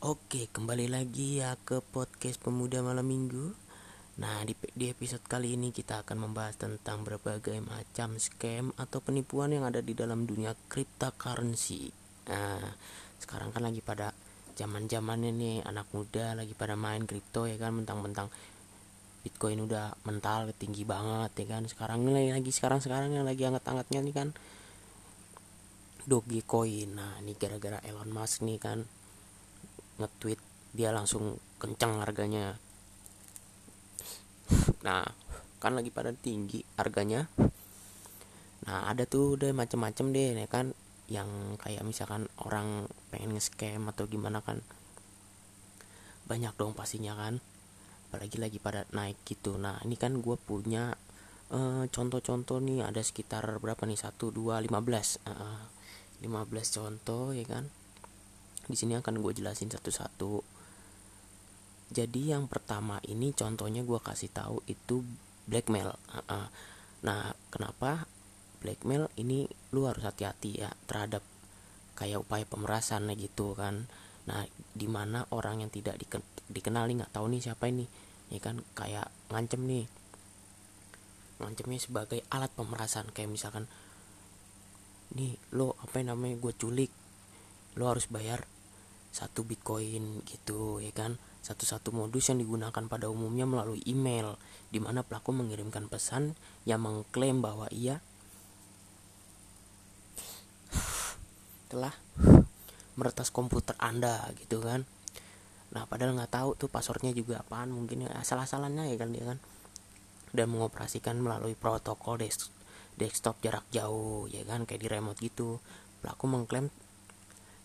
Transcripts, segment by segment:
Oke, kembali lagi ya ke podcast Pemuda Malam Minggu. Nah, di, di episode kali ini kita akan membahas tentang berbagai macam scam atau penipuan yang ada di dalam dunia cryptocurrency. Nah, sekarang kan lagi pada zaman-zamannya nih anak muda lagi pada main kripto ya kan mentang-mentang Bitcoin udah mental tinggi banget ya kan. Sekarang nih lagi sekarang-sekarang yang lagi hangat-hangatnya nih kan Dogecoin. Nah, ini gara-gara Elon Musk nih kan nge-tweet dia langsung kencang harganya. Nah kan lagi pada tinggi harganya. Nah ada tuh deh macem-macem deh ya kan? Yang kayak misalkan orang pengen nge-scam atau gimana kan? Banyak dong pastinya kan? Apalagi lagi pada naik gitu. Nah ini kan gue punya uh, contoh-contoh nih. Ada sekitar berapa nih? Satu dua lima belas. Uh, lima belas contoh ya kan di sini akan gue jelasin satu-satu. Jadi yang pertama ini contohnya gue kasih tahu itu blackmail nah kenapa blackmail ini lu harus hati-hati ya terhadap kayak upaya pemerasan gitu kan. Nah di mana orang yang tidak diken dikenali nggak tahu nih siapa ini ya kan kayak ngancem nih. Ngancemnya sebagai alat pemerasan kayak misalkan nih lo apa yang namanya gue culik lo harus bayar satu bitcoin gitu ya kan? Satu-satu modus yang digunakan pada umumnya melalui email di mana pelaku mengirimkan pesan yang mengklaim bahwa ia telah meretas komputer anda gitu kan? Nah padahal nggak tahu tuh passwordnya juga apaan mungkin ya asal-asalannya ya kan dia kan? Dan mengoperasikan melalui protokol desktop jarak jauh ya kan? Kayak di remote gitu. Pelaku mengklaim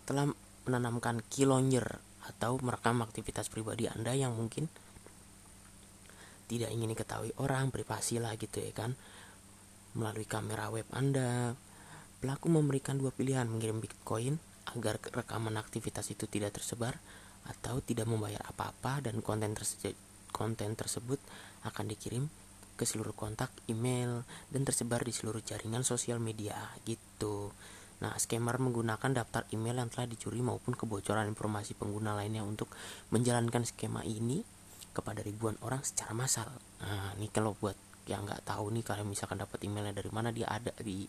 telah menanamkan keylogger atau merekam aktivitas pribadi Anda yang mungkin tidak ingin diketahui orang, privasi lah gitu ya kan. Melalui kamera web Anda, pelaku memberikan dua pilihan mengirim Bitcoin agar rekaman aktivitas itu tidak tersebar atau tidak membayar apa-apa dan konten tersebut konten tersebut akan dikirim ke seluruh kontak, email, dan tersebar di seluruh jaringan sosial media gitu. Nah, scammer menggunakan daftar email yang telah dicuri maupun kebocoran informasi pengguna lainnya untuk menjalankan skema ini kepada ribuan orang secara massal. Nah, ini kalau buat yang nggak tahu nih kalau misalkan dapat emailnya dari mana dia ada di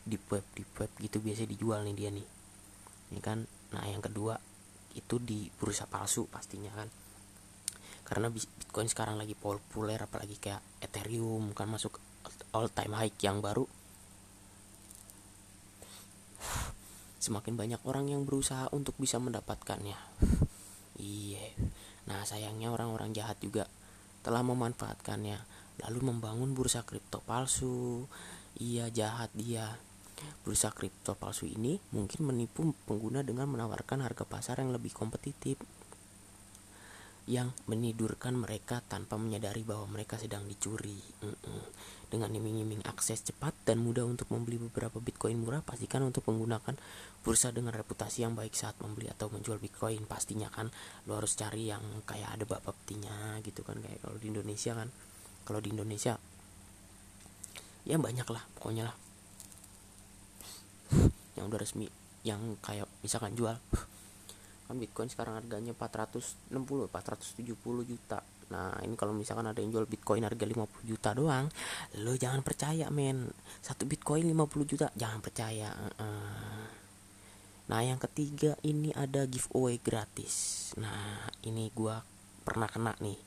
di web di web gitu biasa dijual nih dia nih. Ini kan. Nah, yang kedua itu di bursa palsu pastinya kan. Karena Bitcoin sekarang lagi populer apalagi kayak Ethereum kan masuk all time high yang baru semakin banyak orang yang berusaha untuk bisa mendapatkannya. Iya. Nah, sayangnya orang-orang jahat juga telah memanfaatkannya lalu membangun bursa kripto palsu. Iya, jahat dia. Bursa kripto palsu ini mungkin menipu pengguna dengan menawarkan harga pasar yang lebih kompetitif yang menidurkan mereka tanpa menyadari bahwa mereka sedang dicuri. Mm -mm. Dengan iming-iming akses cepat dan mudah untuk membeli beberapa Bitcoin murah, pastikan untuk menggunakan bursa dengan reputasi yang baik saat membeli atau menjual Bitcoin. Pastinya kan lo harus cari yang kayak ada bapak petinya gitu kan kayak kalau di Indonesia kan. Kalau di Indonesia ya banyak lah pokoknya lah yang udah resmi yang kayak misalkan jual kan Bitcoin sekarang harganya 460 470 juta. Nah ini kalau misalkan ada yang jual Bitcoin harga 50 juta doang lo jangan percaya men. Satu Bitcoin 50 juta jangan percaya nah yang ketiga ini ada giveaway gratis. Nah ini gua pernah kena nih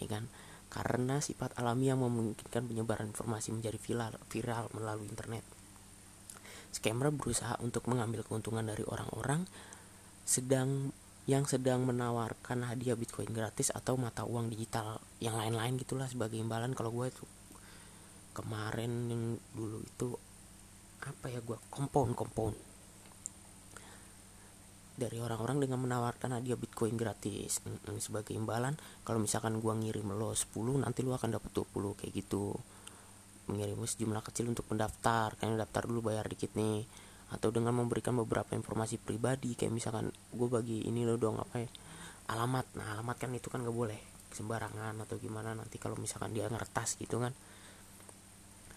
ya kan? Karena sifat alami yang memungkinkan penyebaran informasi menjadi viral, viral melalui internet. Scammer berusaha untuk mengambil keuntungan dari orang-orang sedang yang sedang menawarkan hadiah Bitcoin gratis atau mata uang digital yang lain-lain gitulah sebagai imbalan. Kalau gue itu kemarin yang dulu itu apa ya gue kompon kompon. Dari orang-orang dengan menawarkan hadiah Bitcoin gratis sebagai imbalan. Kalau misalkan gue ngirim lo 10 nanti lo akan dapat 20 kayak gitu. Mengirim sejumlah kecil untuk mendaftar. Kan daftar dulu bayar dikit nih atau dengan memberikan beberapa informasi pribadi kayak misalkan gue bagi ini lo dong apa ya alamat. Nah alamat kan itu kan gak boleh sembarangan atau gimana nanti kalau misalkan dia ngertas gitu kan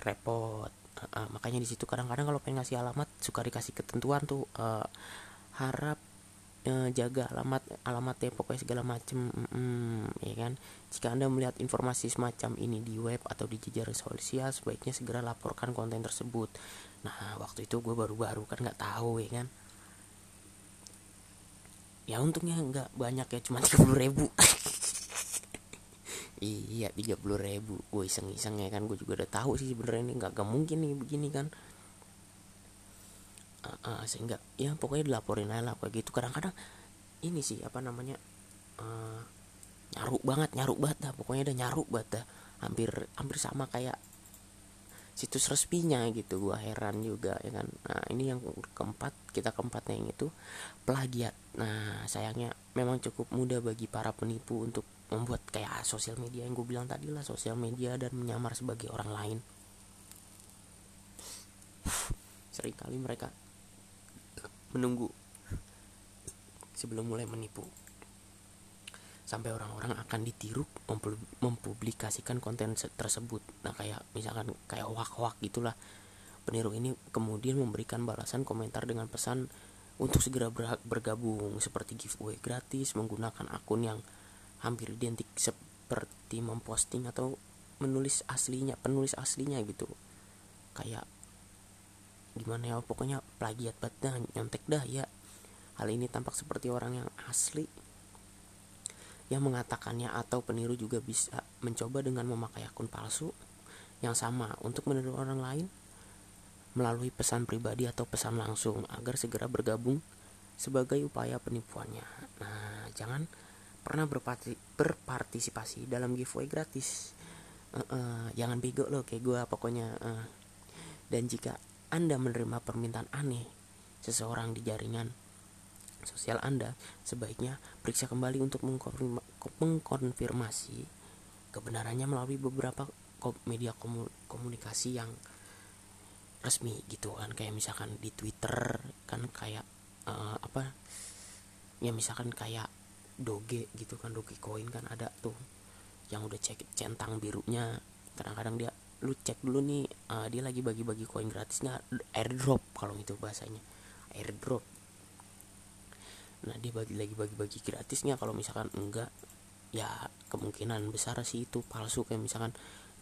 repot. Uh, makanya di situ kadang-kadang kalau pengen ngasih alamat suka dikasih ketentuan tuh uh, harap eh, jaga alamat alamatnya pokoknya segala macam mm, ya kan? Jika anda melihat informasi semacam ini di web atau di jejaring sosial sebaiknya segera laporkan konten tersebut. Nah waktu itu gue baru-baru kan nggak tahu ya kan? Ya untungnya nggak banyak ya cuma tiga ribu. Iya tiga puluh ribu. Gue iseng-iseng ya kan? Gue juga udah tahu sih sebenarnya ini nggak mungkin nih begini kan uh, sehingga ya pokoknya dilaporin aja lah kayak gitu. Kadang-kadang ini sih apa namanya uh, nyaruk banget nyaruk banget dah. Pokoknya udah nyaruk banget dah. Hampir hampir sama kayak situs resminya gitu. Gua heran juga ya kan. Nah ini yang keempat kita keempatnya yang itu plagiat. Nah sayangnya memang cukup mudah bagi para penipu untuk membuat kayak sosial media yang gue bilang tadi lah sosial media dan menyamar sebagai orang lain. Seringkali mereka menunggu sebelum mulai menipu. Sampai orang-orang akan ditiru mempublikasikan konten tersebut. Nah kayak misalkan kayak wak-wak gitulah. Peniru ini kemudian memberikan balasan komentar dengan pesan untuk segera bergabung seperti giveaway gratis menggunakan akun yang hampir identik seperti memposting atau menulis aslinya penulis aslinya gitu. Kayak gimana ya pokoknya plagiat banget dah nyontek dah ya hal ini tampak seperti orang yang asli yang mengatakannya atau peniru juga bisa mencoba dengan memakai akun palsu yang sama untuk meniru orang lain melalui pesan pribadi atau pesan langsung agar segera bergabung sebagai upaya penipuannya. Nah, jangan pernah berpartisipasi dalam giveaway gratis. Uh, uh, jangan bego loh kayak gue pokoknya. Uh. Dan jika anda menerima permintaan aneh seseorang di jaringan sosial Anda, sebaiknya periksa kembali untuk mengkonfirmasi kebenarannya melalui beberapa media komunikasi yang resmi gitu kan. Kayak misalkan di Twitter kan kayak uh, apa ya misalkan kayak doge gitu kan doge coin kan ada tuh yang udah cek centang birunya. Kadang-kadang dia lu cek dulu nih uh, dia lagi bagi-bagi koin gratis nggak airdrop kalau itu bahasanya. Airdrop. Nah dia bagi lagi bagi-bagi gratisnya kalau misalkan enggak ya kemungkinan besar sih itu palsu. Kayak misalkan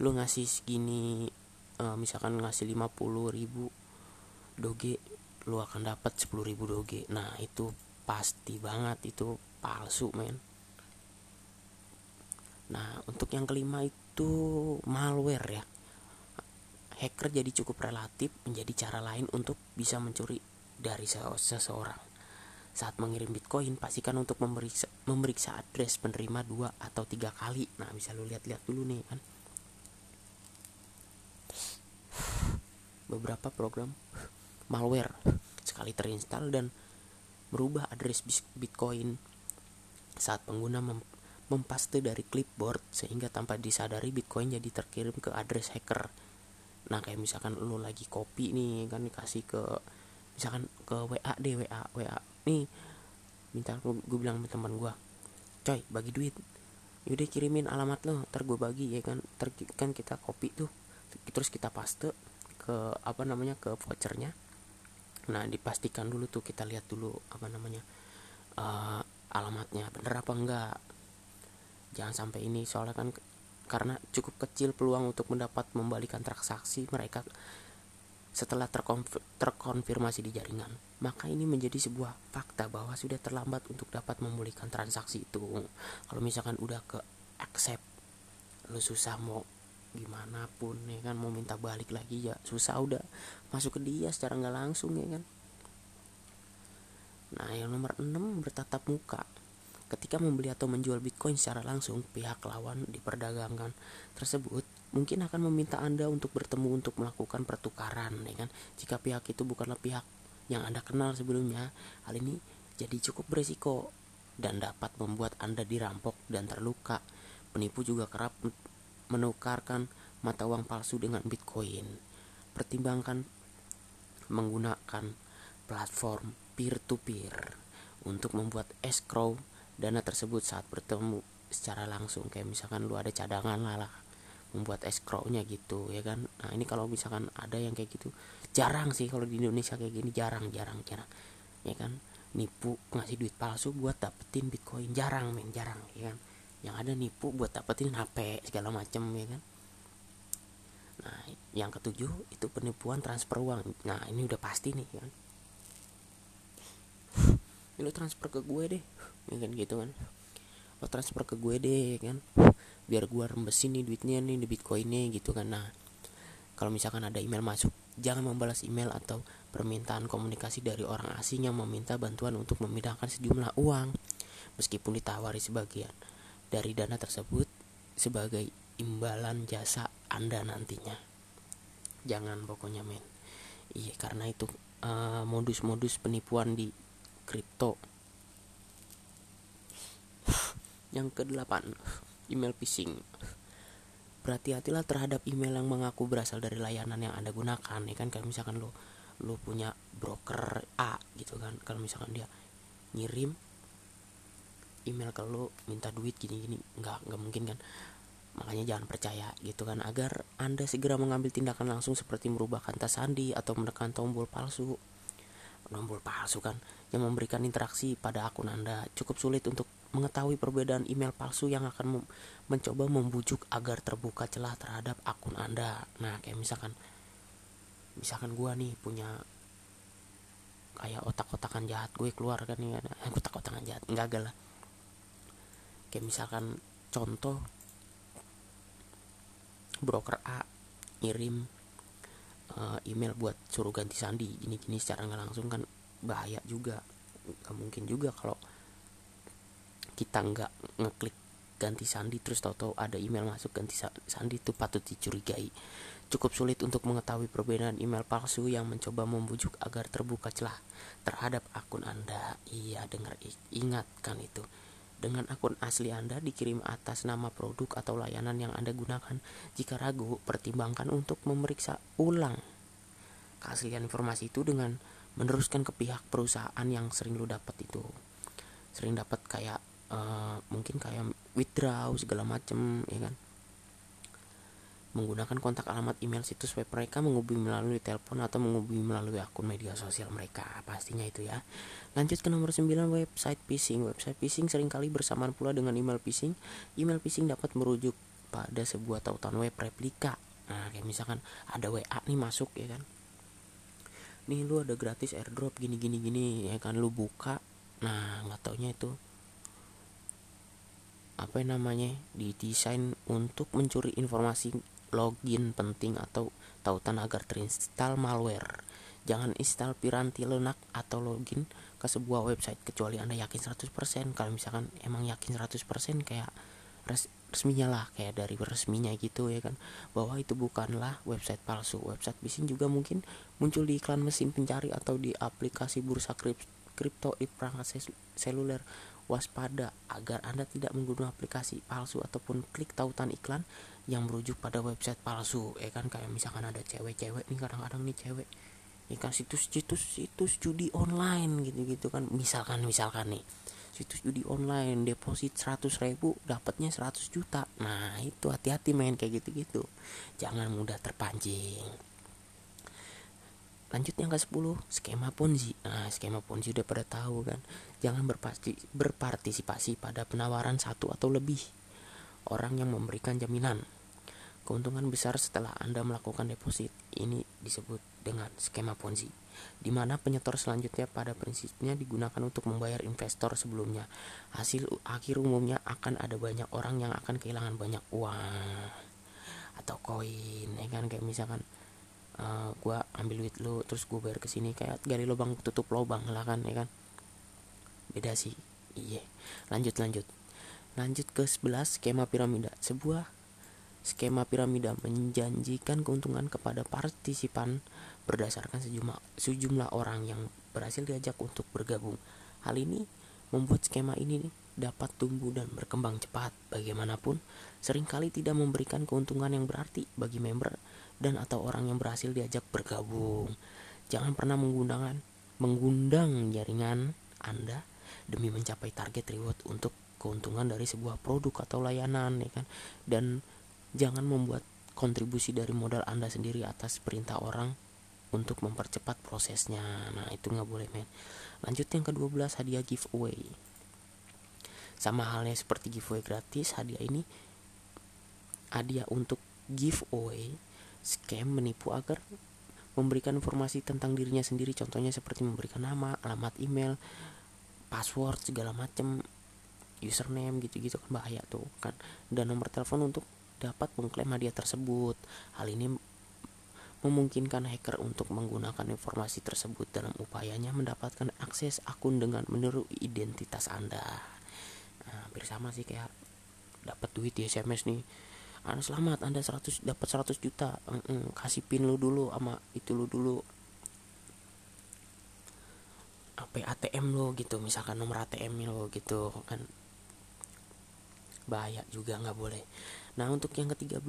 lu ngasih segini uh, misalkan ngasih 50 ribu doge lu akan dapat 10 ribu doge. Nah itu pasti banget itu palsu men. Nah untuk yang kelima itu malware ya hacker jadi cukup relatif menjadi cara lain untuk bisa mencuri dari seseorang. Saat mengirim Bitcoin, pastikan untuk memeriksa, memeriksa address penerima dua atau tiga kali. Nah, bisa lu lihat-lihat dulu nih kan. Beberapa program malware sekali terinstall dan merubah address Bitcoin saat pengguna mem mempaste dari clipboard sehingga tanpa disadari Bitcoin jadi terkirim ke address hacker nah kayak misalkan lu lagi kopi nih kan dikasih ke misalkan ke WA deh WA WA nih minta gue bilang sama teman gue coy bagi duit. Yaudah kirimin alamat lo ntar gue bagi ya kan. Ntar kan kita kopi tuh terus kita paste ke apa namanya ke vouchernya. Nah dipastikan dulu tuh kita lihat dulu apa namanya uh, alamatnya bener apa enggak. Jangan sampai ini soalnya kan karena cukup kecil peluang untuk mendapat membalikan transaksi mereka setelah terkonfir terkonfirmasi di jaringan. Maka ini menjadi sebuah fakta bahwa sudah terlambat untuk dapat memulihkan transaksi itu. Kalau misalkan udah ke accept, lu susah mau gimana pun ya kan mau minta balik lagi ya susah udah masuk ke dia secara nggak langsung ya kan. Nah yang nomor 6 bertatap muka Ketika membeli atau menjual Bitcoin secara langsung, pihak lawan diperdagangkan tersebut mungkin akan meminta Anda untuk bertemu untuk melakukan pertukaran, ya kan? Jika pihak itu bukanlah pihak yang Anda kenal sebelumnya, hal ini jadi cukup beresiko dan dapat membuat Anda dirampok dan terluka. Penipu juga kerap menukarkan mata uang palsu dengan Bitcoin. Pertimbangkan menggunakan platform peer-to-peer untuk membuat escrow dana tersebut saat bertemu secara langsung. Kayak misalkan lu ada cadangan lah, lah membuat escrow-nya gitu ya kan? Nah ini kalau misalkan ada yang kayak gitu jarang sih kalau di Indonesia kayak gini jarang jarang jarang ya kan? Nipu ngasih duit palsu buat dapetin bitcoin jarang men jarang ya kan? Yang ada nipu buat dapetin HP segala macem ya kan? Nah yang ketujuh itu penipuan transfer uang. Nah ini udah pasti nih ya kan lu transfer ke gue deh. Ya kan gitu kan. Lo transfer ke gue deh ya kan. Biar gue rembesin nih duitnya nih di bitcoinnya gitu kan. Nah kalau misalkan ada email masuk jangan membalas email atau permintaan komunikasi dari orang asing yang meminta bantuan untuk memindahkan sejumlah uang. Meskipun ditawari sebagian dari dana tersebut sebagai imbalan jasa Anda nantinya. Jangan pokoknya men. Iya karena itu modus modus-modus penipuan di kripto. Yang kedelapan, email phishing. Berhati-hatilah terhadap email yang mengaku berasal dari layanan yang Anda gunakan ya kan? Kalau misalkan lo lu punya broker A gitu kan. Kalau misalkan dia ngirim email ke lu minta duit gini-gini nggak nggak mungkin kan? Makanya jangan percaya gitu kan? Agar anda segera mengambil tindakan langsung seperti merubah kata sandi atau menekan tombol palsu tombol palsu kan yang memberikan interaksi pada akun anda. Cukup sulit untuk mengetahui perbedaan email palsu yang akan mencoba membujuk agar terbuka celah terhadap akun anda. Nah kayak misalkan misalkan gue nih punya kayak otak-otakan jahat gue keluar kan nih otak-otakan jahat enggak lah. Kayak misalkan contoh broker A ngirim uh, email buat suruh ganti sandi gini-gini secara nggak langsung kan bahaya juga nggak mungkin juga kalau kita nggak ngeklik ganti sandi terus tahu-tahu ada email masuk ganti sandi itu patut dicurigai Cukup sulit untuk mengetahui perbedaan email palsu yang mencoba membujuk agar terbuka celah terhadap akun Anda. Iya, dengar ingatkan itu. Dengan akun asli Anda dikirim atas nama produk atau layanan yang Anda gunakan. Jika ragu, pertimbangkan untuk memeriksa ulang keaslian informasi itu dengan meneruskan ke pihak perusahaan yang sering lu dapat itu. Sering dapat kayak uh, mungkin kayak withdraw segala macem ya kan menggunakan kontak alamat email situs web mereka menghubungi melalui telepon atau menghubungi melalui akun media sosial mereka. Pastinya itu ya. Lanjut ke nomor 9 website phishing. Website phishing sering kali bersamaan pula dengan email phishing. Email phishing dapat merujuk pada sebuah tautan web replika. Nah kayak misalkan ada WA nih masuk ya kan? Nih lu ada gratis airdrop gini gini gini ya kan? Lu buka. Nah nggak taunya itu apa namanya didesain untuk mencuri informasi login penting atau tautan agar terinstall malware. Jangan install piranti lunak atau login ke sebuah website kecuali Anda yakin 100%. Kalau misalkan emang yakin 100% kayak res resminya lah kayak dari resminya gitu ya kan bahwa itu bukanlah website palsu website phishing juga mungkin muncul di iklan mesin pencari atau di aplikasi bursa kripto di perangkat seluler waspada agar Anda tidak menggunakan aplikasi palsu ataupun klik tautan iklan yang merujuk pada website palsu ya kan? Kayak misalkan ada cewek-cewek nih kadang-kadang nih cewek ya kan situs-situs situs judi online gitu-gitu kan. Misalkan misalkan nih situs judi online deposit 100 ribu dapatnya 100 juta. Nah itu hati-hati main kayak gitu-gitu. Jangan mudah terpancing. Lanjut yang ke 10 skema ponzi. Nah skema ponzi udah pada tahu kan jangan berpartisipasi pada penawaran satu atau lebih orang yang memberikan jaminan. Keuntungan besar setelah Anda melakukan deposit. Ini disebut dengan skema Ponzi, di mana penyetor selanjutnya pada prinsipnya digunakan untuk membayar investor sebelumnya. Hasil akhir umumnya akan ada banyak orang yang akan kehilangan banyak uang atau koin, ya kan? Kayak misalkan uh, eh, gue ambil duit lu terus gue bayar ke sini kayak gali lubang tutup lubang lah kan ya kan beda sih iya lanjut lanjut lanjut ke 11 skema piramida sebuah Skema piramida menjanjikan keuntungan kepada partisipan berdasarkan sejumlah, sejumlah orang yang berhasil diajak untuk bergabung. Hal ini membuat skema ini dapat tumbuh dan berkembang cepat. Bagaimanapun, sering kali tidak memberikan keuntungan yang berarti bagi member dan atau orang yang berhasil diajak bergabung. Jangan pernah menggunakan mengundang jaringan Anda demi mencapai target reward untuk keuntungan dari sebuah produk atau layanan ya kan dan Jangan membuat kontribusi dari modal Anda sendiri atas perintah orang untuk mempercepat prosesnya. Nah, itu nggak boleh, men. lanjut yang ke-12 hadiah giveaway sama halnya seperti giveaway gratis hadiah ini hadiah untuk giveaway scam menipu agar memberikan informasi tentang dirinya sendiri contohnya seperti memberikan nama alamat email password segala macam username gitu-gitu kan bahaya tuh kan dan nomor telepon untuk dapat mengklaim hadiah tersebut hal ini memungkinkan hacker untuk menggunakan informasi tersebut dalam upayanya mendapatkan akses akun dengan meniru identitas Anda. Nah, hampir sama sih kayak dapat duit di SMS nih. Anda selamat, Anda 100 dapat 100 juta. Kasih pin lu dulu sama itu lu dulu. Apa ATM lo gitu. Misalkan nomor ATM lo gitu kan. Bahaya juga nggak boleh. Nah untuk yang ke-13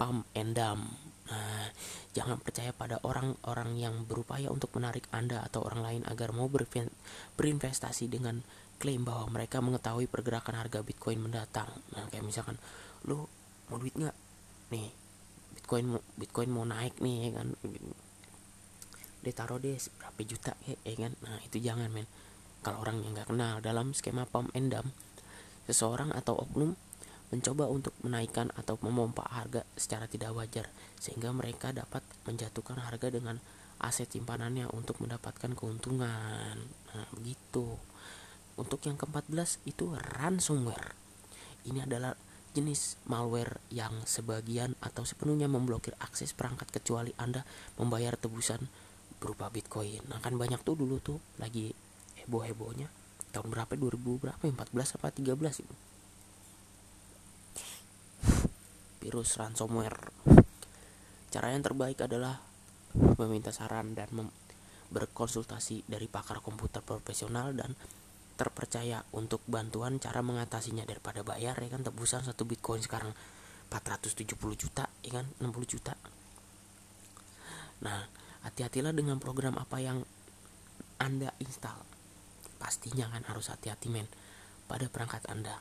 pump and dump. Nah jangan percaya pada orang-orang yang berupaya untuk menarik anda atau orang lain agar mau berinvestasi dengan klaim bahwa mereka mengetahui pergerakan harga bitcoin mendatang. Nah kayak misalkan lo mau duit nggak? Nih bitcoin bitcoin mau naik nih ya kan dia taruh deh berapa juta ya, ya kan? Nah itu jangan men. Kalau orang yang nggak kenal dalam skema and dump seseorang atau oknum mencoba untuk menaikkan atau memompa harga secara tidak wajar sehingga mereka dapat menjatuhkan harga dengan aset simpanannya untuk mendapatkan keuntungan. Nah begitu. Untuk yang ke-14 itu ransomware. Ini adalah jenis malware yang sebagian atau sepenuhnya memblokir akses perangkat kecuali Anda membayar tebusan berupa bitcoin. Nah kan banyak tuh dulu tuh lagi heboh hebohnya tahun berapa? 2000 berapa? 14 apa 13 itu? Virus ransomware. Cara yang terbaik adalah meminta saran dan berkonsultasi dari pakar komputer profesional dan terpercaya untuk bantuan cara mengatasinya daripada bayar ya kan? Tebusan satu bitcoin sekarang 470 juta ya kan? 60 juta. Nah hati-hatilah dengan program apa yang anda install. Pastinya kan harus hati-hati men pada perangkat anda.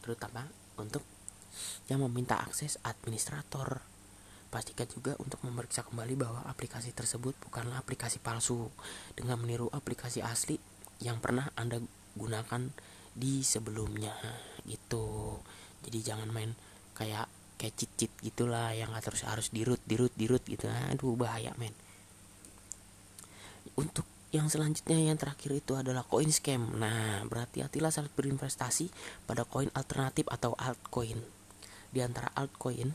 Terutama untuk yang meminta akses administrator. Pastikan juga untuk memeriksa kembali bahwa aplikasi tersebut bukanlah aplikasi palsu dengan meniru aplikasi asli yang pernah anda gunakan di sebelumnya. Gitu. Jadi jangan main kayak kayak cheat gitulah yang harus harus dirut dirut dirut gitu. Aduh bahaya men untuk yang selanjutnya yang terakhir itu adalah coin scam. Nah, berarti hatilah saat berinvestasi pada koin alternatif atau altcoin. Di antara altcoin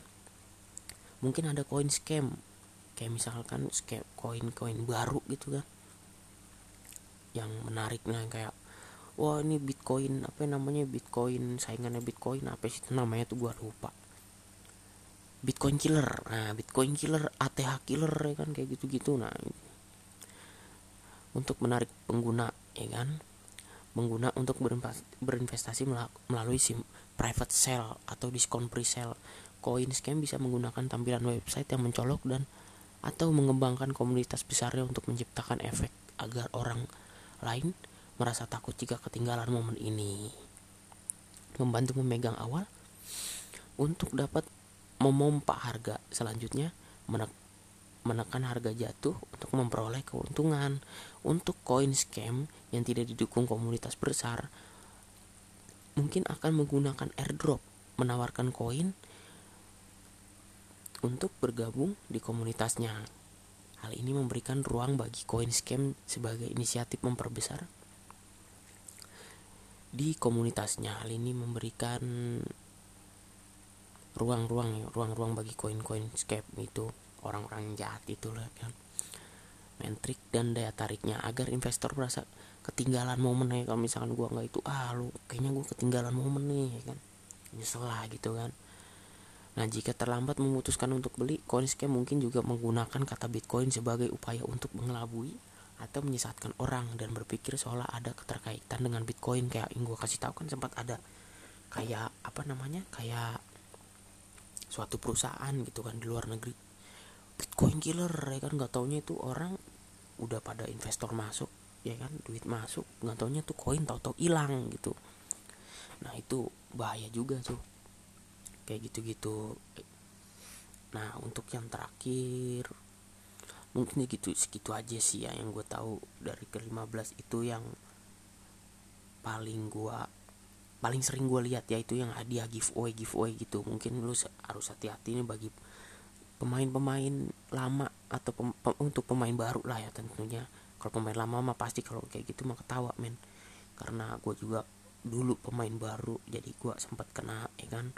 mungkin ada coin scam. Kayak misalkan scam koin-koin baru gitu kan. Yang menariknya kayak wah ini Bitcoin apa namanya Bitcoin saingannya Bitcoin apa sih namanya tuh gua lupa. Bitcoin killer. Nah, Bitcoin killer, ATH killer ya kan kayak gitu-gitu. Nah, untuk menarik pengguna ya kan? Pengguna untuk berinvestasi melalui SIM private sale atau diskon pre-sale. Koin scam bisa menggunakan tampilan website yang mencolok dan atau mengembangkan komunitas besarnya untuk menciptakan efek agar orang lain merasa takut jika ketinggalan momen ini. Membantu memegang awal untuk dapat memompa harga selanjutnya menekan harga jatuh untuk memperoleh keuntungan. Untuk koin scam yang tidak didukung komunitas besar, mungkin akan menggunakan airdrop, menawarkan koin untuk bergabung di komunitasnya. Hal ini memberikan ruang bagi koin scam sebagai inisiatif memperbesar di komunitasnya. Hal ini memberikan ruang-ruang ruang-ruang bagi koin-koin scam itu orang-orang yang jahat itulah kan mentrik dan daya tariknya agar investor merasa ketinggalan momen ya. Kalau misalkan gua nggak itu ah lu kayaknya gua ketinggalan momen nih ya kan. Nyesel lah gitu kan. Nah jika terlambat memutuskan untuk beli scam mungkin juga menggunakan kata bitcoin sebagai upaya untuk mengelabui atau menyesatkan orang dan berpikir seolah ada keterkaitan dengan bitcoin. Kayak yang gue kasih tahu kan sempat ada kayak apa namanya kayak suatu perusahaan gitu kan di luar negeri Bitcoin killer ya kan? Nggak taunya itu orang udah pada investor masuk ya kan? Duit masuk nggak taunya tuh koin tau-tau hilang gitu. Nah itu bahaya juga tuh. Kayak gitu-gitu. Nah untuk yang terakhir mungkin gitu segitu aja sih ya yang gue tahu dari ke 15 itu yang paling gue paling sering gue lihat ya itu yang hadiah giveaway giveaway gitu. Mungkin lu harus hati-hati nih bagi pemain-pemain lama atau pem, pem, untuk pemain baru lah ya tentunya. Kalau pemain lama mah pasti kalau kayak gitu mah ketawa men. Karena gue juga dulu pemain baru jadi gue sempat kena ya kan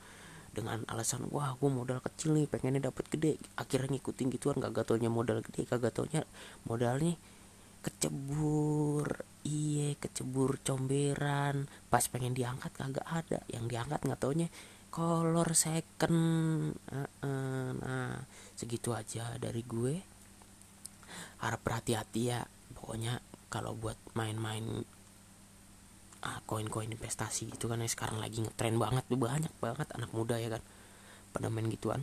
dengan alasan wah gue modal kecil nih pengennya dapat gede. Akhirnya ngikutin gituan gak gatonya modal gede kagak taunya modalnya kecebur iye kecebur comberan. Pas pengen diangkat kagak ada yang diangkat nggak taunya color second nah segitu aja dari gue. Harap berhati-hati ya pokoknya kalau buat main-main ah, koin-koin investasi itu kan ya sekarang lagi ngetren banget tuh banyak banget anak muda ya kan pada main gituan.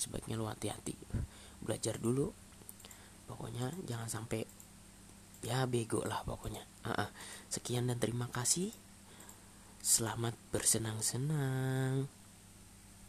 Sebaiknya lu hati-hati belajar dulu pokoknya jangan sampai ya bego lah pokoknya uh -uh. sekian dan terima kasih selamat bersenang-senang